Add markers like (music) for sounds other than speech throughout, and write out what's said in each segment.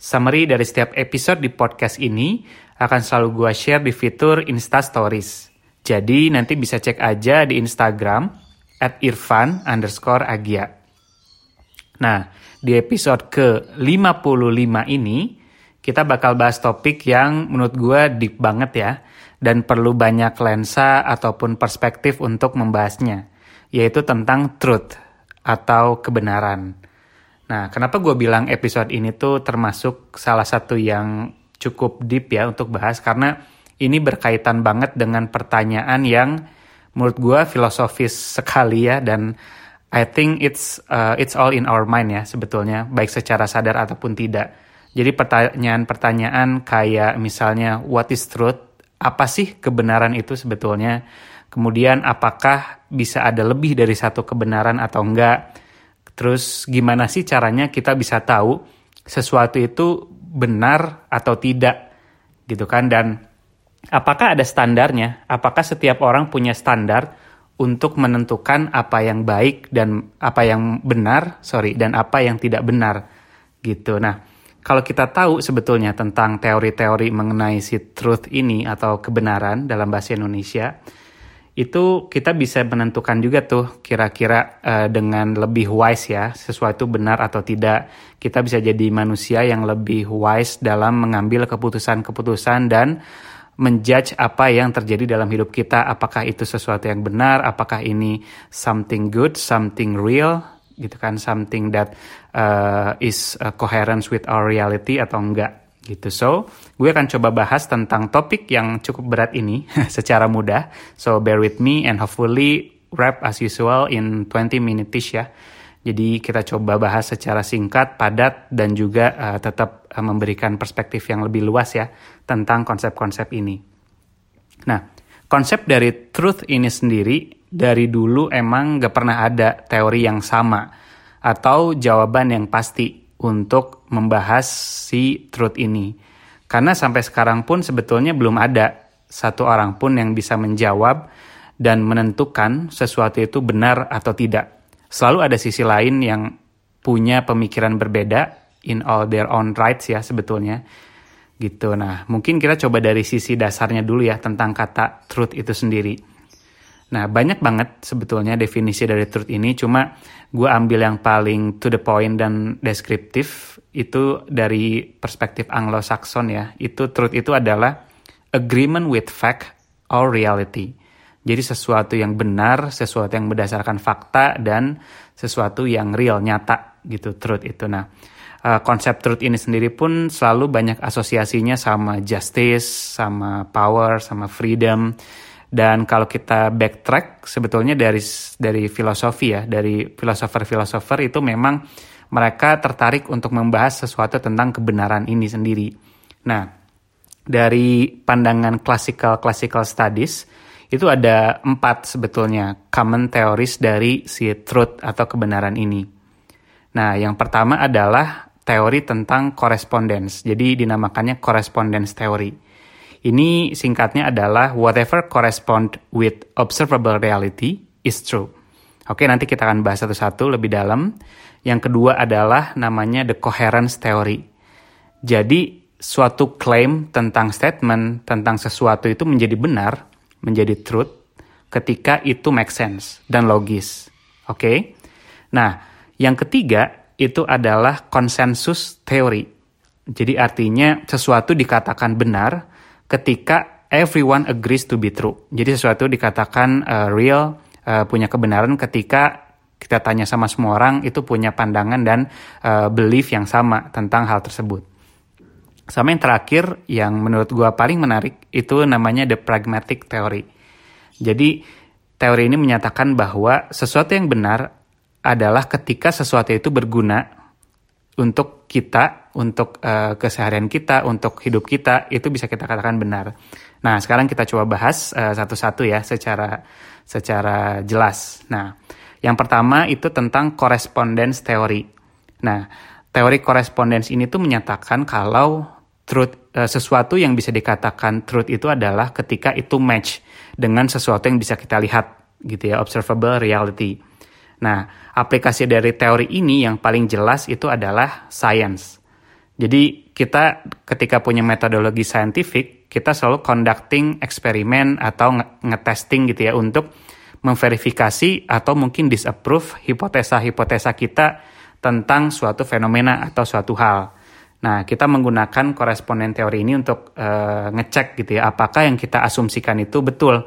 Summary dari setiap episode di podcast ini akan selalu gue share di fitur Insta Stories. Jadi nanti bisa cek aja di Instagram at irfan underscore agia. Nah, di episode ke-55 ini, kita bakal bahas topik yang menurut gue deep banget ya, dan perlu banyak lensa ataupun perspektif untuk membahasnya, yaitu tentang truth atau kebenaran. Nah, kenapa gue bilang episode ini tuh termasuk salah satu yang cukup deep ya untuk bahas karena ini berkaitan banget dengan pertanyaan yang menurut gue filosofis sekali ya dan I think it's uh, it's all in our mind ya sebetulnya baik secara sadar ataupun tidak. Jadi pertanyaan-pertanyaan kayak misalnya what is truth? Apa sih kebenaran itu sebetulnya? Kemudian apakah bisa ada lebih dari satu kebenaran atau enggak? Terus gimana sih caranya kita bisa tahu sesuatu itu benar atau tidak? Gitu kan? Dan apakah ada standarnya? Apakah setiap orang punya standar untuk menentukan apa yang baik dan apa yang benar? Sorry dan apa yang tidak benar. Gitu. Nah kalau kita tahu sebetulnya tentang teori-teori mengenai si truth ini atau kebenaran dalam bahasa Indonesia itu kita bisa menentukan juga tuh kira-kira uh, dengan lebih wise ya sesuatu benar atau tidak. Kita bisa jadi manusia yang lebih wise dalam mengambil keputusan-keputusan dan menjudge apa yang terjadi dalam hidup kita. Apakah itu sesuatu yang benar? Apakah ini something good something real? Gitu kan something that uh, is uh, coherence with our reality atau enggak gitu. So, gue akan coba bahas tentang topik yang cukup berat ini (laughs) secara mudah. So, bear with me and hopefully wrap as usual in 20 minutes ya. Jadi kita coba bahas secara singkat, padat, dan juga uh, tetap uh, memberikan perspektif yang lebih luas ya tentang konsep-konsep ini. Nah, konsep dari truth ini sendiri dari dulu emang gak pernah ada teori yang sama atau jawaban yang pasti untuk membahas si truth ini. Karena sampai sekarang pun sebetulnya belum ada satu orang pun yang bisa menjawab dan menentukan sesuatu itu benar atau tidak. Selalu ada sisi lain yang punya pemikiran berbeda in all their own rights ya sebetulnya. Gitu. Nah, mungkin kita coba dari sisi dasarnya dulu ya tentang kata truth itu sendiri. Nah, banyak banget sebetulnya definisi dari truth ini, cuma gue ambil yang paling to the point dan deskriptif itu dari perspektif Anglo-Saxon ya. Itu truth itu adalah agreement with fact or reality. Jadi sesuatu yang benar, sesuatu yang berdasarkan fakta dan sesuatu yang real, nyata gitu truth itu. Nah, uh, konsep truth ini sendiri pun selalu banyak asosiasinya sama justice, sama power, sama freedom dan kalau kita backtrack sebetulnya dari dari filosofi ya, dari filosofer-filosofer itu memang mereka tertarik untuk membahas sesuatu tentang kebenaran ini sendiri. Nah, dari pandangan classical classical studies itu ada empat sebetulnya common theories dari si truth atau kebenaran ini. Nah, yang pertama adalah teori tentang correspondence. Jadi dinamakannya correspondence theory. Ini singkatnya adalah whatever correspond with observable reality is true. Oke, nanti kita akan bahas satu-satu lebih dalam. Yang kedua adalah namanya the coherence theory. Jadi suatu claim tentang statement tentang sesuatu itu menjadi benar, menjadi truth ketika itu make sense dan logis. Oke. Nah, yang ketiga itu adalah konsensus teori. Jadi artinya sesuatu dikatakan benar ketika everyone agrees to be true. Jadi sesuatu dikatakan uh, real, uh, punya kebenaran ketika kita tanya sama semua orang itu punya pandangan dan uh, belief yang sama tentang hal tersebut. Sama yang terakhir yang menurut gue paling menarik itu namanya the pragmatic theory. Jadi teori ini menyatakan bahwa sesuatu yang benar adalah ketika sesuatu itu berguna untuk kita, untuk uh, keseharian kita, untuk hidup kita, itu bisa kita katakan benar. Nah, sekarang kita coba bahas uh, satu-satu ya secara secara jelas. Nah, yang pertama itu tentang correspondence theory. Nah, teori correspondence ini tuh menyatakan kalau truth uh, sesuatu yang bisa dikatakan truth itu adalah ketika itu match dengan sesuatu yang bisa kita lihat gitu ya, observable reality. Nah, aplikasi dari teori ini yang paling jelas itu adalah science. Jadi kita ketika punya metodologi scientific, kita selalu conducting eksperimen atau ngetesting gitu ya untuk memverifikasi atau mungkin disapprove hipotesa-hipotesa kita tentang suatu fenomena atau suatu hal. Nah, kita menggunakan koresponden teori ini untuk uh, ngecek gitu ya, apakah yang kita asumsikan itu betul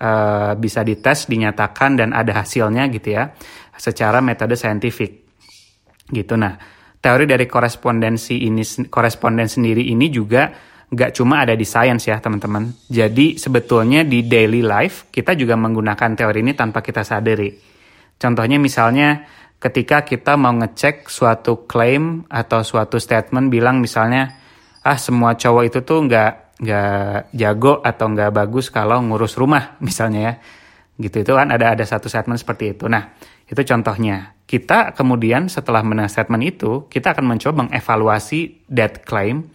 uh, bisa dites, dinyatakan dan ada hasilnya gitu ya, secara metode saintifik. Gitu. Nah, teori dari korespondensi ini, koresponden sendiri ini juga nggak cuma ada di science ya teman-teman. Jadi sebetulnya di daily life kita juga menggunakan teori ini tanpa kita sadari. Contohnya misalnya ketika kita mau ngecek suatu claim atau suatu statement bilang misalnya ah semua cowok itu tuh nggak nggak jago atau nggak bagus kalau ngurus rumah (laughs) misalnya ya. Gitu itu kan ada ada satu statement seperti itu. Nah itu contohnya. Kita kemudian setelah menang statement itu kita akan mencoba mengevaluasi that claim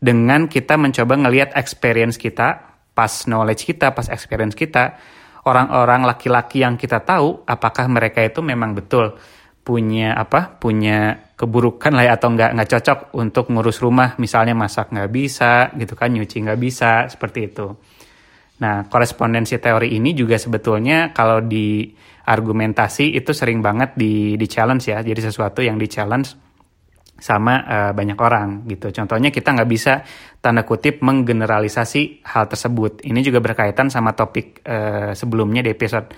dengan kita mencoba ngelihat experience kita pas knowledge kita pas experience kita. Orang-orang laki-laki yang kita tahu apakah mereka itu memang betul punya apa punya keburukan lah ya, atau nggak nggak cocok untuk ngurus rumah. Misalnya masak nggak bisa gitu kan nyuci nggak bisa seperti itu. Nah korespondensi teori ini juga sebetulnya kalau di argumentasi itu sering banget di di challenge ya. Jadi sesuatu yang di challenge sama uh, banyak orang gitu. Contohnya kita nggak bisa tanda kutip menggeneralisasi hal tersebut. Ini juga berkaitan sama topik uh, sebelumnya di episode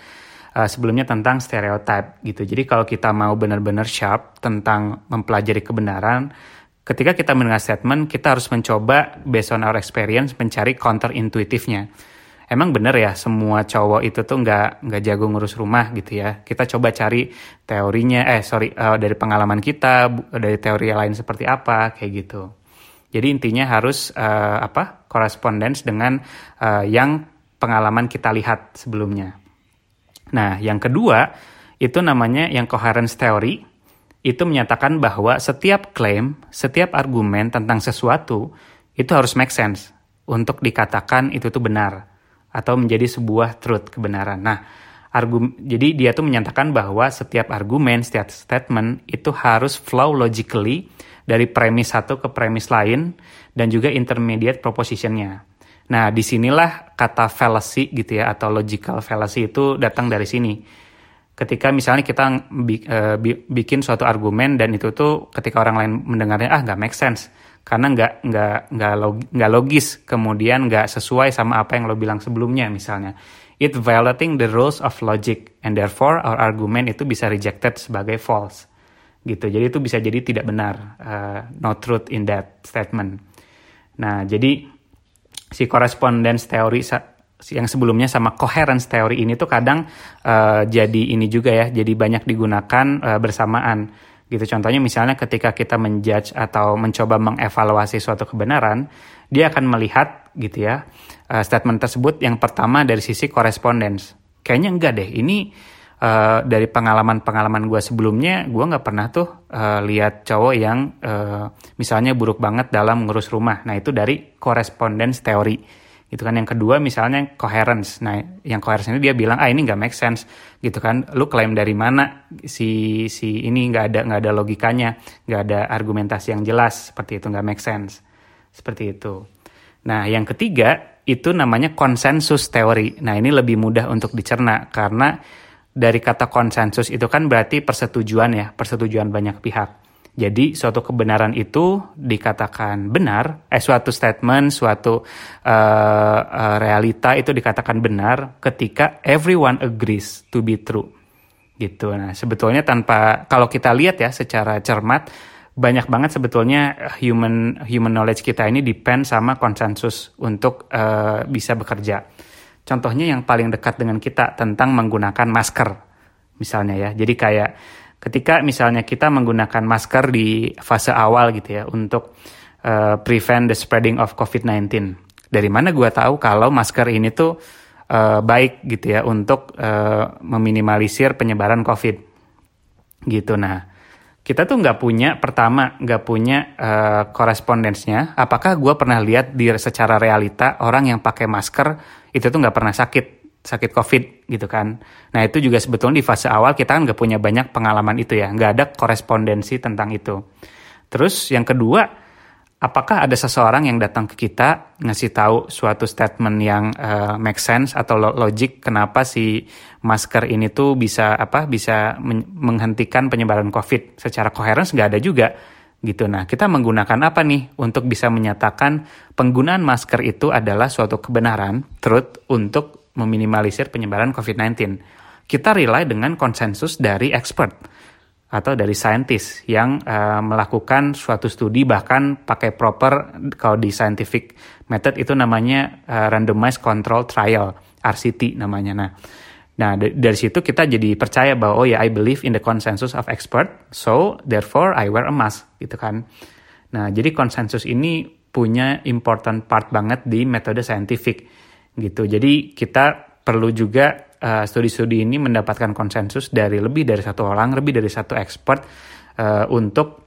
uh, sebelumnya tentang stereotip gitu. Jadi kalau kita mau benar-benar sharp tentang mempelajari kebenaran, ketika kita mendengar statement, kita harus mencoba based on our experience mencari counter intuitifnya. Emang bener ya semua cowok itu tuh nggak nggak jago ngurus rumah gitu ya. Kita coba cari teorinya, eh sorry uh, dari pengalaman kita, dari teori lain seperti apa kayak gitu. Jadi intinya harus uh, apa correspondence dengan uh, yang pengalaman kita lihat sebelumnya. Nah, yang kedua itu namanya yang coherence theory. Itu menyatakan bahwa setiap klaim, setiap argumen tentang sesuatu itu harus make sense untuk dikatakan itu tuh benar atau menjadi sebuah truth kebenaran. Nah, argum jadi dia tuh menyatakan bahwa setiap argumen, setiap statement itu harus flow logically dari premis satu ke premis lain dan juga intermediate propositionnya. Nah, di sinilah kata fallacy gitu ya, atau logical fallacy itu datang dari sini. Ketika misalnya kita uh, bikin suatu argumen dan itu tuh ketika orang lain mendengarnya ah nggak make sense. Karena nggak nggak nggak log, logis kemudian nggak sesuai sama apa yang lo bilang sebelumnya misalnya. It violating the rules of logic and therefore our argument itu bisa rejected sebagai false. Gitu. Jadi itu bisa jadi tidak benar uh, no truth in that statement. Nah jadi si correspondence teori yang sebelumnya sama coherence teori ini tuh kadang uh, jadi ini juga ya, jadi banyak digunakan uh, bersamaan gitu. Contohnya misalnya ketika kita menjudge atau mencoba mengevaluasi suatu kebenaran, dia akan melihat gitu ya uh, statement tersebut yang pertama dari sisi correspondence. Kayaknya enggak deh, ini uh, dari pengalaman-pengalaman gue sebelumnya, gue nggak pernah tuh uh, lihat cowok yang uh, misalnya buruk banget dalam ngurus rumah. Nah itu dari correspondence teori. Gitu kan yang kedua misalnya coherence. Nah yang coherence ini dia bilang ah ini nggak make sense gitu kan. Lu klaim dari mana si si ini nggak ada nggak ada logikanya, nggak ada argumentasi yang jelas seperti itu nggak make sense seperti itu. Nah yang ketiga itu namanya konsensus teori. Nah ini lebih mudah untuk dicerna karena dari kata konsensus itu kan berarti persetujuan ya, persetujuan banyak pihak. Jadi suatu kebenaran itu dikatakan benar, eh suatu statement, suatu uh, uh, realita itu dikatakan benar ketika everyone agrees to be true. Gitu. Nah, sebetulnya tanpa kalau kita lihat ya secara cermat banyak banget sebetulnya human human knowledge kita ini depend sama konsensus untuk uh, bisa bekerja. Contohnya yang paling dekat dengan kita tentang menggunakan masker, misalnya ya. Jadi kayak ketika misalnya kita menggunakan masker di fase awal gitu ya untuk uh, prevent the spreading of COVID-19 Dari mana gue tahu kalau masker ini tuh uh, baik gitu ya untuk uh, meminimalisir penyebaran COVID gitu. Nah, kita tuh nggak punya pertama nggak punya uh, korespondensnya. Apakah gue pernah lihat di secara realita orang yang pakai masker itu tuh nggak pernah sakit sakit COVID gitu kan. Nah itu juga sebetulnya di fase awal kita kan nggak punya banyak pengalaman itu ya, nggak ada korespondensi tentang itu. Terus yang kedua, apakah ada seseorang yang datang ke kita ngasih tahu suatu statement yang uh, make sense atau logik kenapa si masker ini tuh bisa apa bisa menghentikan penyebaran COVID secara coherence nggak ada juga gitu. Nah, kita menggunakan apa nih untuk bisa menyatakan penggunaan masker itu adalah suatu kebenaran, truth untuk meminimalisir penyebaran COVID-19. Kita rely dengan konsensus dari expert atau dari scientist yang uh, melakukan suatu studi bahkan pakai proper kalau di scientific method itu namanya uh, randomized control trial RCT namanya. Nah, nah dari situ kita jadi percaya bahwa oh ya I believe in the consensus of expert, so therefore I wear a mask gitu kan. Nah, jadi konsensus ini punya important part banget di metode scientific gitu. Jadi kita perlu juga uh, studi-studi ini mendapatkan konsensus dari lebih dari satu orang, lebih dari satu expert uh, untuk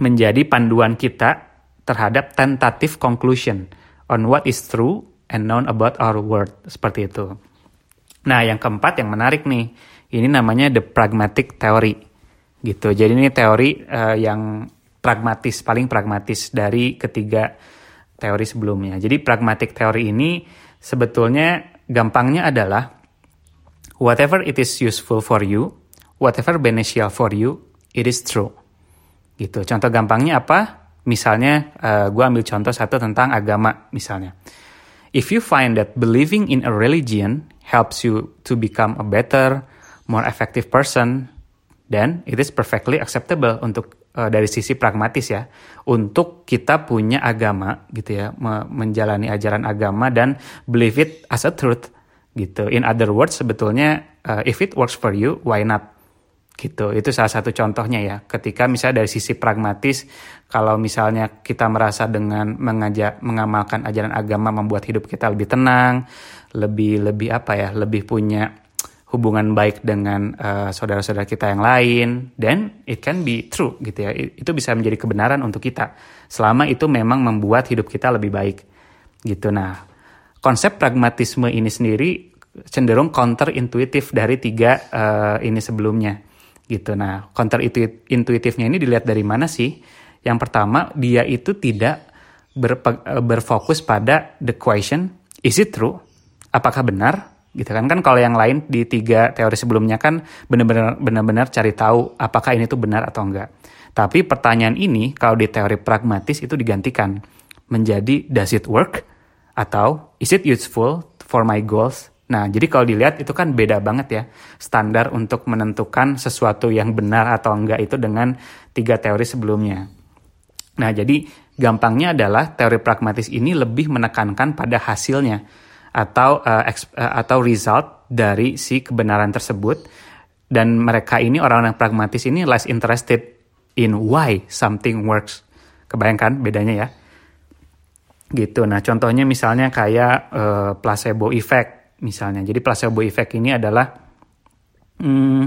menjadi panduan kita terhadap tentative conclusion on what is true and known about our world seperti itu. Nah, yang keempat yang menarik nih, ini namanya the pragmatic theory. Gitu. Jadi ini teori uh, yang pragmatis, paling pragmatis dari ketiga teori sebelumnya. Jadi pragmatic theory ini sebetulnya gampangnya adalah whatever it is useful for you, whatever beneficial for you, it is true. Gitu. Contoh gampangnya apa? Misalnya, uh, eh, gue ambil contoh satu tentang agama misalnya. If you find that believing in a religion helps you to become a better, more effective person, then it is perfectly acceptable untuk uh, dari sisi pragmatis ya untuk kita punya agama gitu ya me menjalani ajaran agama dan believe it as a truth gitu. In other words sebetulnya uh, if it works for you why not gitu. Itu salah satu contohnya ya. Ketika misalnya dari sisi pragmatis kalau misalnya kita merasa dengan mengajak mengamalkan ajaran agama membuat hidup kita lebih tenang lebih lebih apa ya lebih punya hubungan baik dengan uh, saudara-saudara kita yang lain dan it can be true gitu ya. Itu bisa menjadi kebenaran untuk kita. Selama itu memang membuat hidup kita lebih baik. Gitu. Nah konsep pragmatisme ini sendiri cenderung counter intuitif dari tiga uh, ini sebelumnya gitu. Nah counter intuitifnya ini dilihat dari mana sih? Yang pertama dia itu tidak berfokus pada the question is it true? Apakah benar? Gitu kan? Kan kalau yang lain di tiga teori sebelumnya kan benar-benar benar-benar cari tahu apakah ini tuh benar atau enggak. Tapi pertanyaan ini kalau di teori pragmatis itu digantikan menjadi does it work? atau is it useful for my goals nah jadi kalau dilihat itu kan beda banget ya standar untuk menentukan sesuatu yang benar atau enggak itu dengan tiga teori sebelumnya nah jadi gampangnya adalah teori pragmatis ini lebih menekankan pada hasilnya atau uh, uh, atau result dari si kebenaran tersebut dan mereka ini orang-orang pragmatis ini less interested in why something works. Kebayangkan bedanya ya? Gitu. Nah, contohnya misalnya kayak uh, placebo effect misalnya. Jadi placebo effect ini adalah hmm,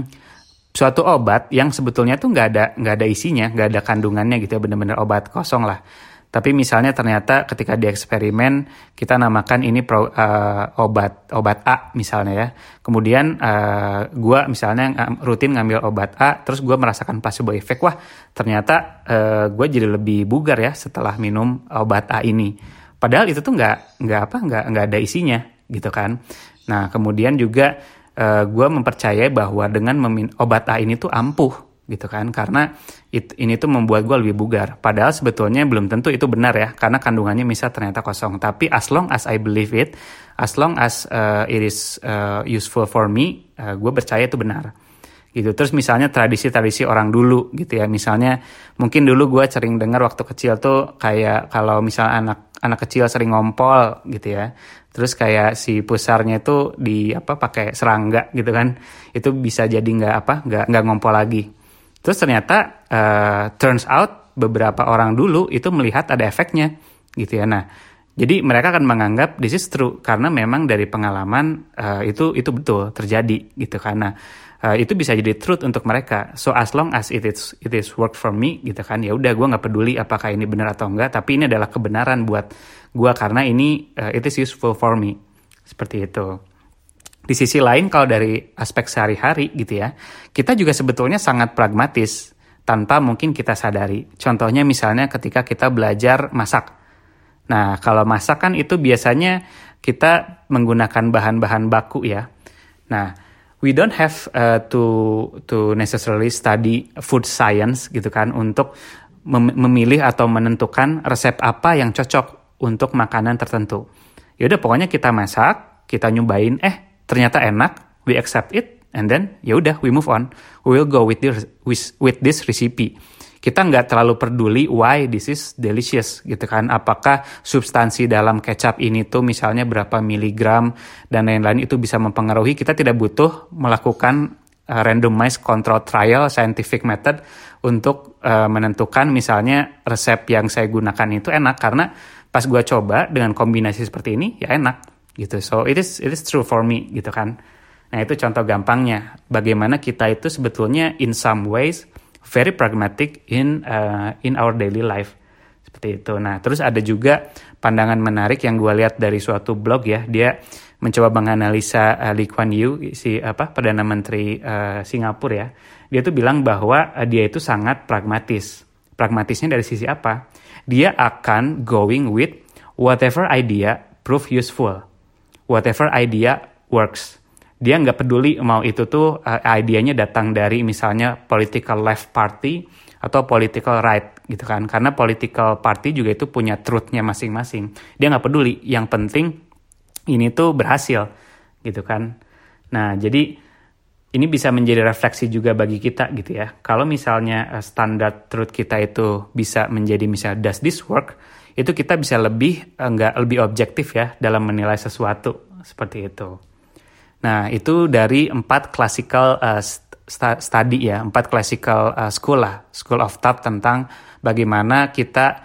suatu obat yang sebetulnya tuh nggak ada nggak ada isinya, nggak ada kandungannya gitu ya, bener-bener obat kosong lah. Tapi misalnya ternyata ketika di eksperimen kita namakan ini pro, uh, obat obat A misalnya ya. Kemudian uh, eh, gue misalnya rutin ngambil obat A, terus gue merasakan placebo effect. Wah ternyata uh, eh, gue jadi lebih bugar ya setelah minum obat A ini. Padahal itu tuh nggak nggak apa nggak nggak ada isinya gitu kan. Nah kemudian juga uh, gue mempercayai bahwa dengan memin obat A ini tuh ampuh gitu kan. Karena it, ini tuh membuat gue lebih bugar. Padahal sebetulnya belum tentu itu benar ya karena kandungannya misal ternyata kosong. Tapi as long as I believe it as long as uh, it is uh, useful for me uh, gue percaya itu benar. Gitu. Terus misalnya tradisi-tradisi orang dulu gitu ya. Misalnya mungkin dulu gue sering dengar waktu kecil tuh kayak kalau misalnya anak anak kecil sering ngompol gitu ya terus kayak si pusarnya itu di apa pakai serangga gitu kan itu bisa jadi nggak apa nggak nggak ngompol lagi Terus ternyata uh, turns out beberapa orang dulu itu melihat ada efeknya gitu ya. Nah, Jadi mereka akan menganggap this is true karena memang dari pengalaman uh, itu itu betul terjadi gitu karena uh, itu bisa jadi truth untuk mereka. So as long as it is it is work for me gitu kan ya udah gue nggak peduli apakah ini benar atau enggak tapi ini adalah kebenaran buat gue karena ini uh, it is useful for me seperti itu. Di sisi lain kalau dari aspek sehari-hari gitu ya kita juga sebetulnya sangat pragmatis tanpa mungkin kita sadari. Contohnya misalnya ketika kita belajar masak Nah, kalau masak kan itu biasanya kita menggunakan bahan-bahan baku ya. Nah, we don't have uh, to to necessarily study food science gitu kan untuk mem memilih atau menentukan resep apa yang cocok untuk makanan tertentu. Yaudah pokoknya kita masak, kita nyobain, eh ternyata enak, we accept it, and then ya udah we move on. We will go with this with this recipe kita nggak terlalu peduli why this is delicious gitu kan. Apakah substansi dalam kecap ini tuh misalnya berapa miligram dan lain-lain itu bisa mempengaruhi. Kita tidak butuh melakukan uh, randomized control trial scientific method untuk uh, menentukan misalnya resep yang saya gunakan itu enak karena pas gue coba dengan kombinasi seperti ini ya enak gitu. So it is it is true for me gitu kan. Nah itu contoh gampangnya bagaimana kita itu sebetulnya in some ways very pragmatic in uh, in our daily life seperti itu. Nah, terus ada juga pandangan menarik yang gue lihat dari suatu blog ya. Dia mencoba menganalisa uh, Lee Kuan Yew si apa perdana menteri uh, Singapura ya. Dia tuh bilang bahwa uh, dia itu sangat pragmatis. Pragmatisnya dari sisi apa? Dia akan going with whatever idea prove useful. Whatever idea works. Dia nggak peduli mau itu tuh uh, idenya datang dari misalnya political left party atau political right gitu kan? Karena political party juga itu punya truthnya masing-masing. Dia nggak peduli. Yang penting ini tuh berhasil gitu kan? Nah jadi ini bisa menjadi refleksi juga bagi kita gitu ya kalau misalnya uh, standar truth kita itu bisa menjadi misalnya does this work itu kita bisa lebih uh, nggak lebih objektif ya dalam menilai sesuatu seperti itu. Nah, itu dari empat classical uh, study ya, empat classical uh, school lah, school of thought tentang bagaimana kita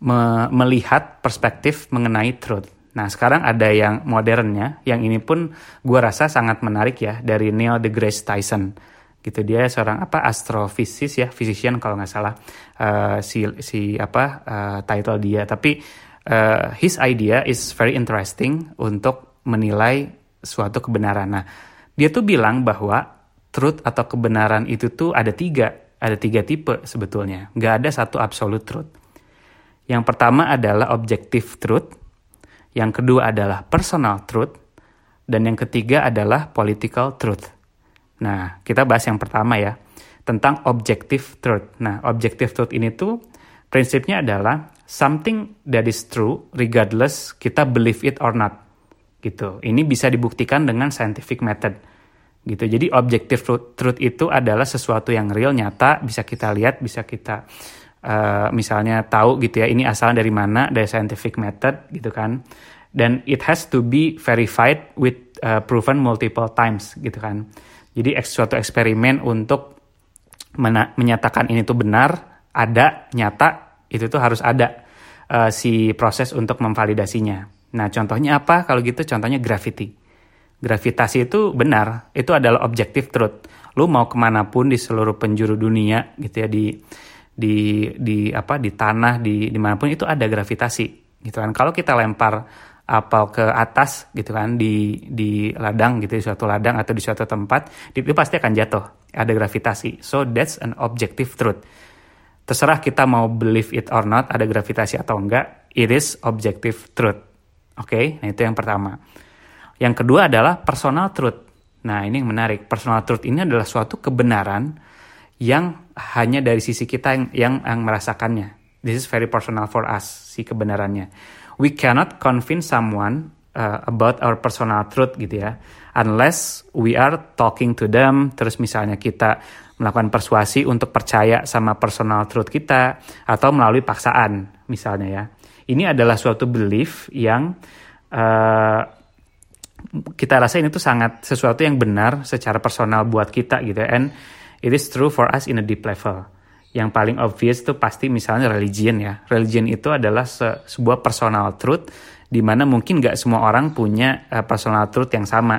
me melihat perspektif mengenai truth. Nah, sekarang ada yang modernnya, yang ini pun gue rasa sangat menarik ya, dari Neil deGrasse Tyson. Gitu dia seorang apa astrofisis ya, physician kalau nggak salah uh, si si apa uh, title dia. Tapi uh, his idea is very interesting untuk menilai suatu kebenaran. Nah, dia tuh bilang bahwa truth atau kebenaran itu tuh ada tiga, ada tiga tipe sebetulnya. Nggak ada satu absolute truth. Yang pertama adalah objective truth, yang kedua adalah personal truth, dan yang ketiga adalah political truth. Nah, kita bahas yang pertama ya, tentang objective truth. Nah, objective truth ini tuh prinsipnya adalah something that is true regardless kita believe it or not gitu. Ini bisa dibuktikan dengan scientific method gitu. Jadi objective truth, itu adalah sesuatu yang real nyata bisa kita lihat, bisa kita uh, misalnya tahu gitu ya ini asal dari mana dari scientific method gitu kan. Dan it has to be verified with uh, proven multiple times gitu kan. Jadi suatu eksperimen untuk menyatakan ini tuh benar, ada, nyata, itu tuh harus ada uh, si proses untuk memvalidasinya. Nah, contohnya apa? Kalau gitu contohnya gravity. Gravitasi itu benar, itu adalah objective truth. Lu mau ke mana pun di seluruh penjuru dunia gitu ya di di di apa di tanah di di mana pun itu ada gravitasi gitu kan. Kalau kita lempar apel ke atas gitu kan di di ladang gitu di suatu ladang atau di suatu tempat itu pasti akan jatuh ada gravitasi so that's an objective truth terserah kita mau believe it or not ada gravitasi atau enggak it is objective truth Oke, okay? nah itu yang pertama. Yang kedua adalah personal truth. Nah, ini yang menarik. Personal truth ini adalah suatu kebenaran yang hanya dari sisi kita yang, yang, yang merasakannya. This is very personal for us, si kebenarannya. We cannot convince someone uh, about our personal truth gitu ya. Unless we are talking to them, terus misalnya kita melakukan persuasi untuk percaya sama personal truth kita, atau melalui paksaan misalnya ya ini adalah suatu belief yang uh, kita rasa ini tuh sangat sesuatu yang benar secara personal buat kita gitu and it is true for us in a deep level. Yang paling obvious tuh pasti misalnya religion ya. Religion itu adalah se sebuah personal truth di mana mungkin nggak semua orang punya uh, personal truth yang sama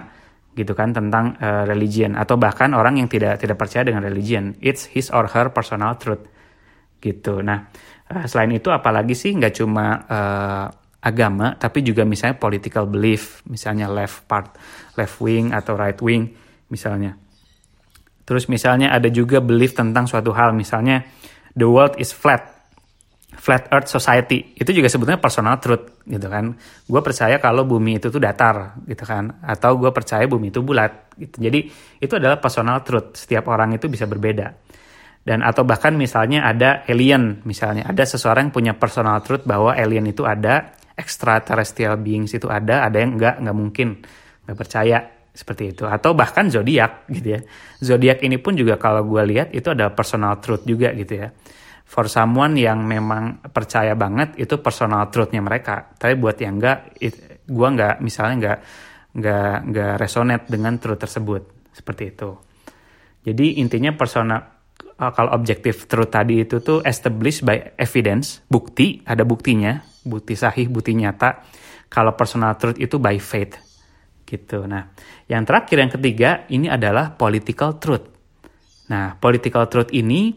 gitu kan tentang uh, religion. Atau bahkan orang yang tidak tidak percaya dengan religion. It's his or her personal truth. Gitu. Nah uh, selain itu apalagi sih nggak cuma uh, agama tapi juga misalnya political belief misalnya left part left wing atau right wing misalnya terus misalnya ada juga belief tentang suatu hal. Misalnya the world is flat. Flat earth society. Itu juga sebetulnya personal truth gitu kan. Gue percaya kalau bumi itu tuh datar gitu kan. Atau gue percaya bumi itu bulat gitu. Jadi itu adalah personal truth. Setiap orang itu bisa berbeda. Dan atau bahkan misalnya ada alien. Misalnya ada seseorang yang punya personal truth bahwa alien itu ada extraterrestrial beings itu ada ada yang enggak nggak mungkin. Nggak percaya seperti itu. Atau bahkan zodiak gitu ya. Zodiak ini pun juga kalau gue lihat itu adalah personal truth juga gitu ya. For someone yang memang percaya banget itu personal truthnya mereka. Tapi buat yang enggak gua nggak misalnya nggak nggak nggak resonate dengan truth tersebut. Seperti itu. Jadi intinya personal uh, kalau objektif truth tadi itu tuh established by evidence bukti ada buktinya. Bukti sahih bukti nyata. Kalau personal truth itu by faith gitu nah yang terakhir yang ketiga ini adalah political truth nah political truth ini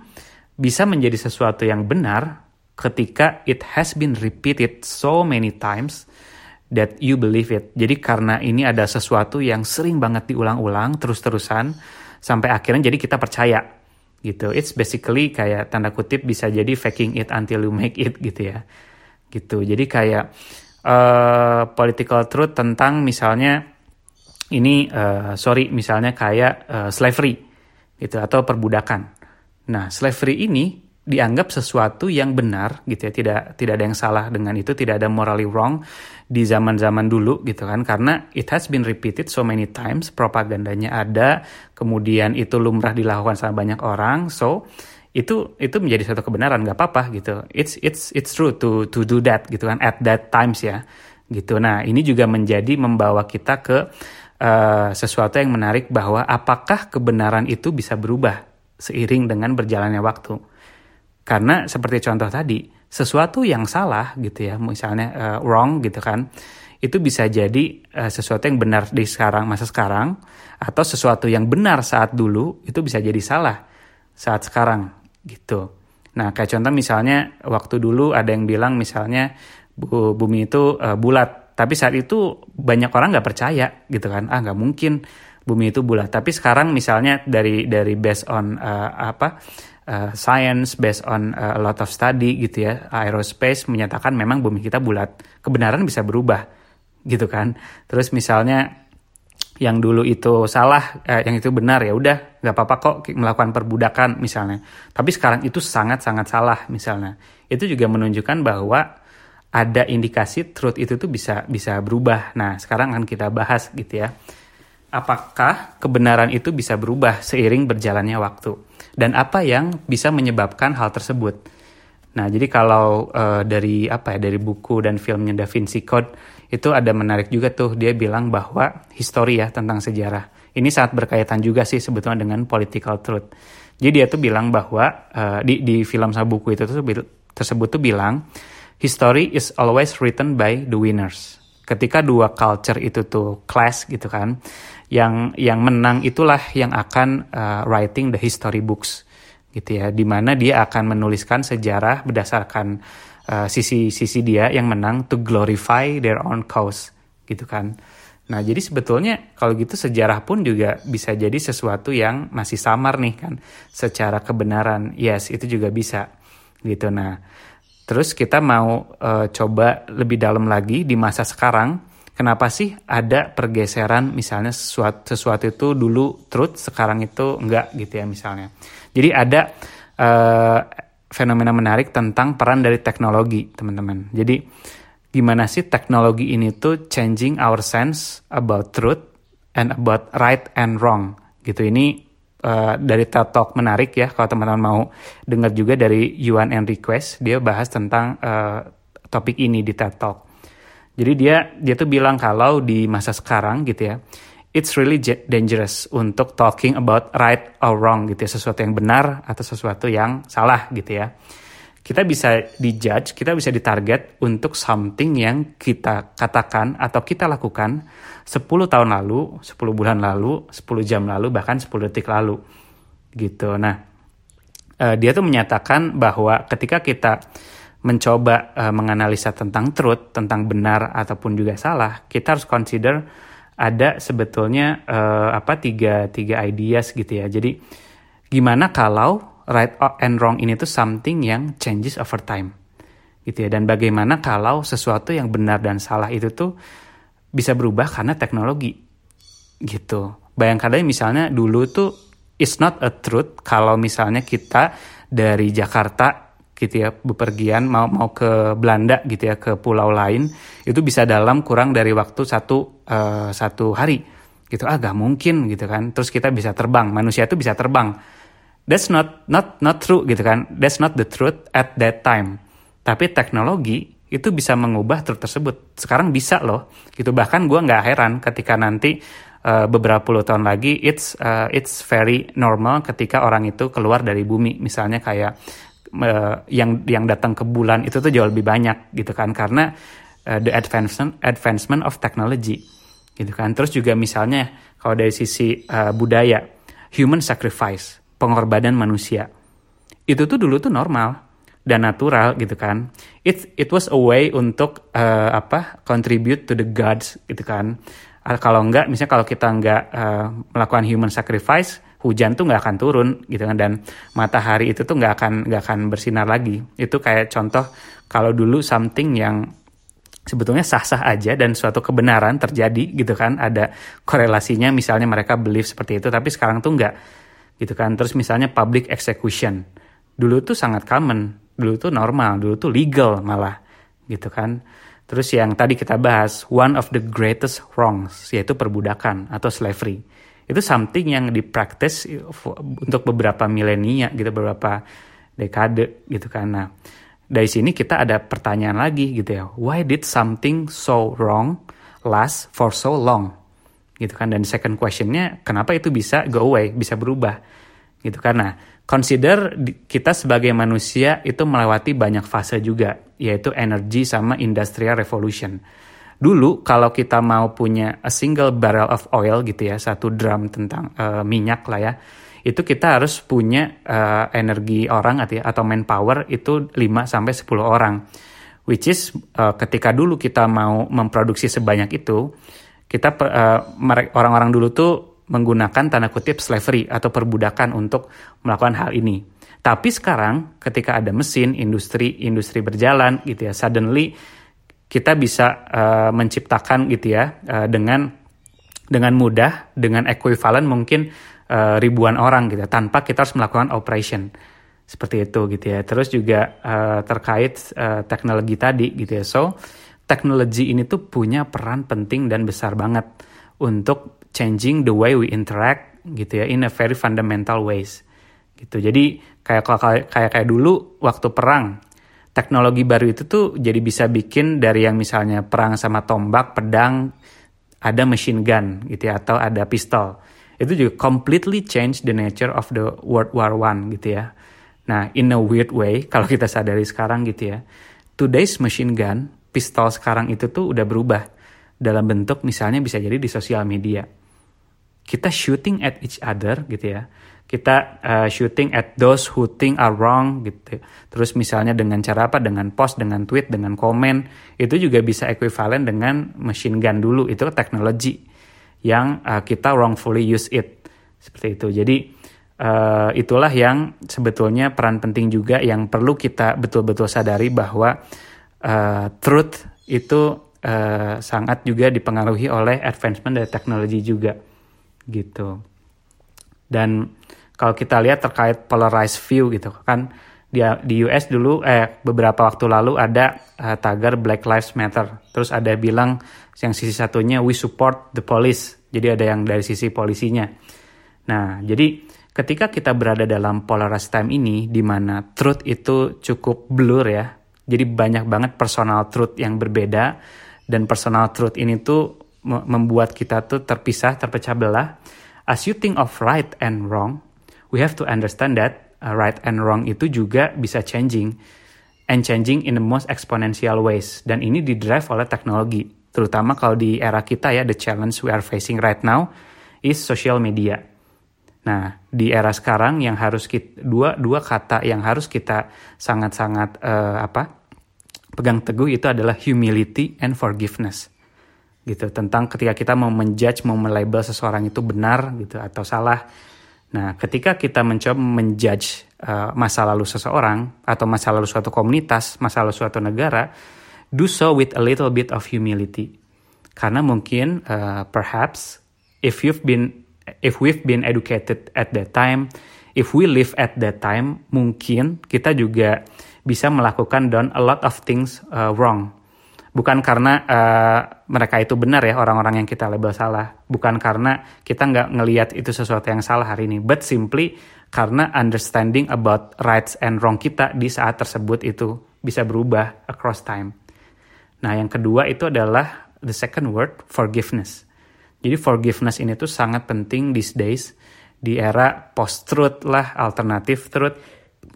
bisa menjadi sesuatu yang benar ketika it has been repeated so many times that you believe it. Jadi karena ini ada sesuatu yang sering banget diulang-ulang terus-terusan sampai akhirnya jadi kita percaya gitu. It's basically kayak tanda kutip bisa jadi faking it until you make it gitu ya. Gitu. Jadi kayak uh, political truth tentang misalnya ini uh, sorry misalnya kayak uh, slavery gitu atau perbudakan. Nah, slavery ini dianggap sesuatu yang benar gitu ya tidak tidak ada yang salah dengan itu tidak ada morally wrong di zaman-zaman dulu gitu kan. Karena it has been repeated so many times propagandanya ada kemudian itu lumrah dilakukan sama banyak orang so itu itu menjadi satu kebenaran nggak apa-apa gitu. It's it's it's true to to do that gitu kan at that times ya gitu. Nah ini juga menjadi membawa kita ke uh, sesuatu yang menarik bahwa apakah kebenaran itu bisa berubah seiring dengan berjalannya waktu. Karena seperti contoh tadi, sesuatu yang salah gitu ya, misalnya uh, wrong gitu kan, itu bisa jadi uh, sesuatu yang benar di sekarang masa sekarang atau sesuatu yang benar saat dulu itu bisa jadi salah saat sekarang gitu. Nah, kayak contoh misalnya waktu dulu ada yang bilang misalnya bumi itu uh, bulat, tapi saat itu banyak orang nggak percaya gitu kan, ah nggak mungkin bumi itu bulat. Tapi sekarang misalnya dari dari based on uh, apa uh, science, based on uh, a lot of study gitu ya, aerospace menyatakan memang bumi kita bulat. Kebenaran bisa berubah gitu kan. Terus misalnya yang dulu itu salah, eh, yang itu benar ya udah nggak apa-apa kok melakukan perbudakan misalnya. Tapi sekarang itu sangat-sangat salah misalnya. Itu juga menunjukkan bahwa ada indikasi truth itu tuh bisa bisa berubah. Nah sekarang akan kita bahas gitu ya apakah kebenaran itu bisa berubah seiring berjalannya waktu dan apa yang bisa menyebabkan hal tersebut. Nah, jadi kalau uh, dari apa ya dari buku dan filmnya Da Vinci Code itu ada menarik juga tuh dia bilang bahwa histori ya tentang sejarah. Ini sangat berkaitan juga sih sebetulnya dengan political truth. Jadi dia tuh bilang bahwa uh, di di film sama buku itu tuh tersebut tuh bilang history is always written by the winners. Ketika dua culture itu tuh clash gitu kan, yang yang menang itulah yang akan uh, writing the history books gitu ya di mana dia akan menuliskan sejarah berdasarkan uh, sisi sisi dia yang menang to glorify their own cause gitu kan. Nah jadi sebetulnya kalau gitu sejarah pun juga bisa jadi sesuatu yang masih samar nih kan secara kebenaran. Yes itu juga bisa gitu. Nah terus kita mau uh, coba lebih dalam lagi di masa sekarang kenapa sih ada pergeseran misalnya sesuatu, sesuatu itu dulu truth sekarang itu enggak gitu ya misalnya. Jadi ada uh, fenomena menarik tentang peran dari teknologi teman-teman. Jadi gimana sih teknologi ini tuh changing our sense about truth and about right and wrong gitu. Ini uh, dari TED Talk menarik ya kalau teman-teman mau dengar juga dari Yuan Enriquez dia bahas tentang uh, topik ini di TED Talk. Jadi dia dia tuh bilang kalau di masa sekarang gitu ya, it's really dangerous untuk talking about right or wrong gitu ya, sesuatu yang benar atau sesuatu yang salah gitu ya. Kita bisa dijudge, kita bisa ditarget untuk something yang kita katakan atau kita lakukan 10 tahun lalu, 10 bulan lalu, 10 jam lalu, bahkan 10 detik lalu. Gitu. Nah, uh, dia tuh menyatakan bahwa ketika kita mencoba uh, menganalisa tentang truth, tentang benar ataupun juga salah, kita harus consider ada sebetulnya uh, apa tiga tiga ideas gitu ya. Jadi gimana kalau right and wrong ini tuh something yang changes over time. Gitu ya. Dan bagaimana kalau sesuatu yang benar dan salah itu tuh bisa berubah karena teknologi. Gitu. Bayangkan aja misalnya dulu tuh it's not a truth kalau misalnya kita dari Jakarta gitu ya bepergian mau mau ke Belanda gitu ya ke pulau lain itu bisa dalam kurang dari waktu satu uh, satu hari. Gitu. Ah mungkin gitu kan. Terus kita bisa terbang. Manusia itu bisa terbang that's not not not true gitu kan. That's not the truth at that time. Tapi teknologi itu bisa mengubah truth tersebut. Sekarang bisa loh gitu. Bahkan gue nggak heran ketika nanti uh, beberapa puluh tahun lagi it's uh, it's very normal ketika orang itu keluar dari bumi. Misalnya kayak uh, yang yang datang ke bulan itu tuh jauh lebih banyak gitu kan. Karena uh, the advancement advancement of technology gitu kan. Terus juga misalnya kalau dari sisi uh, budaya human sacrifice pengorbanan manusia. Itu tuh dulu tuh normal dan natural gitu kan. It it was a way untuk uh, apa contribute to the gods gitu kan. Kalau enggak misalnya kalau kita enggak uh, melakukan human sacrifice hujan tuh nggak akan turun gitu kan. Dan matahari itu tuh nggak akan nggak akan bersinar lagi. Itu kayak contoh kalau dulu something yang sebetulnya sah-sah aja dan suatu kebenaran terjadi gitu kan. Ada korelasinya misalnya mereka believe seperti itu tapi sekarang tuh nggak gitu kan. Terus misalnya public execution. Dulu tuh sangat common. Dulu tuh normal. Dulu tuh legal malah. Gitu kan. Terus yang tadi kita bahas one of the greatest wrongs yaitu perbudakan atau slavery. Itu something yang dipraktis untuk beberapa milenia gitu beberapa dekade gitu kan. Nah dari sini kita ada pertanyaan lagi gitu ya. Why did something so wrong last for so long gitu kan. Dan second questionnya kenapa itu bisa go away bisa berubah? Gitu karena consider kita sebagai manusia itu melewati banyak fase juga yaitu energy sama industrial revolution. Dulu kalau kita mau punya a single barrel of oil gitu ya satu drum tentang uh, minyak lah ya itu kita harus punya uh, energi orang atau, atau manpower itu 5 sampai 10 orang. Which is uh, ketika dulu kita mau memproduksi sebanyak itu kita uh, orang-orang dulu tuh menggunakan tanda kutip slavery atau perbudakan untuk melakukan hal ini. Tapi sekarang ketika ada mesin, industri industri berjalan gitu ya, suddenly kita bisa uh, menciptakan gitu ya uh, dengan dengan mudah dengan ekuivalen mungkin uh, ribuan orang gitu ya, tanpa kita harus melakukan operation. Seperti itu gitu ya. Terus juga uh, terkait uh, teknologi tadi gitu ya. So teknologi ini tuh punya peran penting dan besar banget untuk changing the way we interact gitu ya in a very fundamental ways gitu jadi kayak kayak kayak kayak dulu waktu perang teknologi baru itu tuh jadi bisa bikin dari yang misalnya perang sama tombak, pedang, ada machine gun gitu ya atau ada pistol. Itu juga completely change the nature of the World War One gitu ya. Nah, in a weird way kalau kita sadari sekarang gitu ya. Today's machine gun, pistol sekarang itu tuh udah berubah dalam bentuk misalnya bisa jadi di sosial media. Kita shooting at each other gitu ya kita uh, shooting at those who think are wrong gitu. Terus misalnya dengan cara apa? Dengan post, dengan tweet, dengan komen, itu juga bisa ekuivalen dengan machine gun dulu. Itu teknologi yang uh, kita wrongfully use it. Seperti itu. Jadi uh, itulah yang sebetulnya peran penting juga yang perlu kita betul-betul sadari bahwa uh, truth itu uh, sangat juga dipengaruhi oleh advancement dari teknologi juga gitu. Dan kalau kita lihat terkait polarized view gitu kan di, di US dulu eh beberapa waktu lalu ada uh, tagar Black Lives Matter. Terus ada bilang yang sisi satunya we support the police. Jadi ada yang dari sisi polisinya. Nah, jadi ketika kita berada dalam polarized time ini di mana truth itu cukup blur ya. Jadi banyak banget personal truth yang berbeda dan personal truth ini tuh membuat kita tuh terpisah, terpecah belah. As you think of right and wrong, we have to understand that uh, right and wrong itu juga bisa changing and changing in the most exponential ways. Dan ini didrive oleh teknologi. Terutama kalau di era kita ya, the challenge we are facing right now is social media. Nah, di era sekarang yang harus kita dua dua kata yang harus kita sangat-sangat uh, apa pegang teguh itu adalah humility and forgiveness. Gitu tentang ketika kita mau menjudge mau melabel seseorang itu benar gitu atau salah. Nah ketika kita mencoba menjudge uh, masa lalu seseorang atau masa lalu suatu komunitas masa lalu suatu negara do so with a little bit of humility. Karena mungkin uh, perhaps if you've been if we've been educated at that time if we live at that time mungkin kita juga bisa melakukan done a lot of things uh, wrong. Bukan karena uh, mereka itu benar ya orang-orang yang kita label salah. Bukan karena kita nggak ngelihat itu sesuatu yang salah hari ini but simply karena understanding about rights and wrong kita di saat tersebut itu bisa berubah across time. Nah yang kedua itu adalah the second word forgiveness jadi forgiveness ini tuh sangat penting these days di era post truth lah alternative truth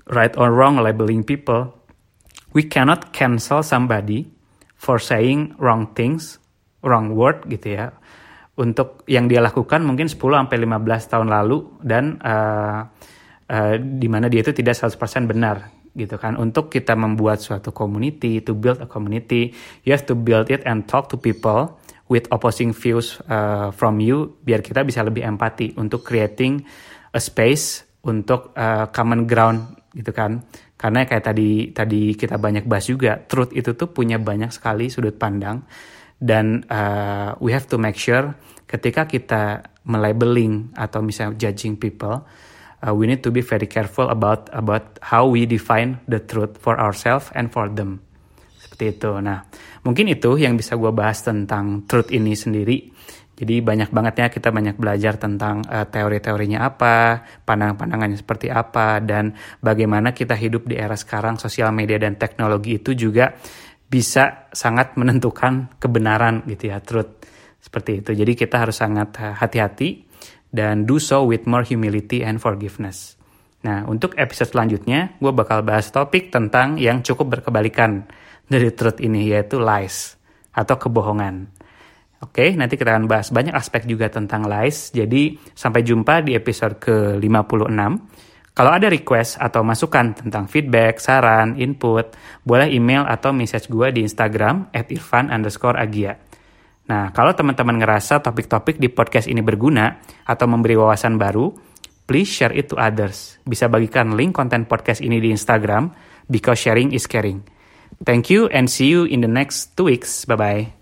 right or wrong labeling people we cannot cancel somebody for saying wrong things, wrong word gitu ya. Untuk yang dia lakukan mungkin 10 sampai 15 tahun lalu dan uh, uh, di mana dia itu tidak 100% benar gitu kan. Untuk kita membuat suatu community, to build a community, you have to build it and talk to people with opposing views uh, from you biar kita bisa lebih empati untuk creating a space untuk uh, common ground gitu kan karena kayak tadi tadi kita banyak bahas juga, truth itu tuh punya banyak sekali sudut pandang dan uh, we have to make sure ketika kita melabeling atau misalnya judging people, uh, we need to be very careful about about how we define the truth for ourselves and for them. Seperti itu. Nah, mungkin itu yang bisa gue bahas tentang truth ini sendiri. Jadi banyak banget ya kita banyak belajar tentang uh, teori-teorinya apa, pandangan-pandangannya seperti apa, dan bagaimana kita hidup di era sekarang sosial media dan teknologi itu juga bisa sangat menentukan kebenaran gitu ya, truth seperti itu. Jadi kita harus sangat eh, hati-hati dan do so with more humility and forgiveness. Nah untuk episode selanjutnya gue bakal bahas topik tentang yang cukup berkebalikan dari truth ini yaitu lies atau kebohongan. Oke, nanti kita akan bahas banyak aspek juga tentang lies. Jadi, sampai jumpa di episode ke-56. Kalau ada request atau masukan tentang feedback, saran, input, boleh email atau message gue di Instagram at irfan underscore agia. Nah, kalau teman-teman ngerasa topik-topik di podcast ini berguna atau memberi wawasan baru, please share it to others. Bisa bagikan link konten podcast ini di Instagram, because sharing is caring. Thank you and see you in the next two weeks. Bye-bye.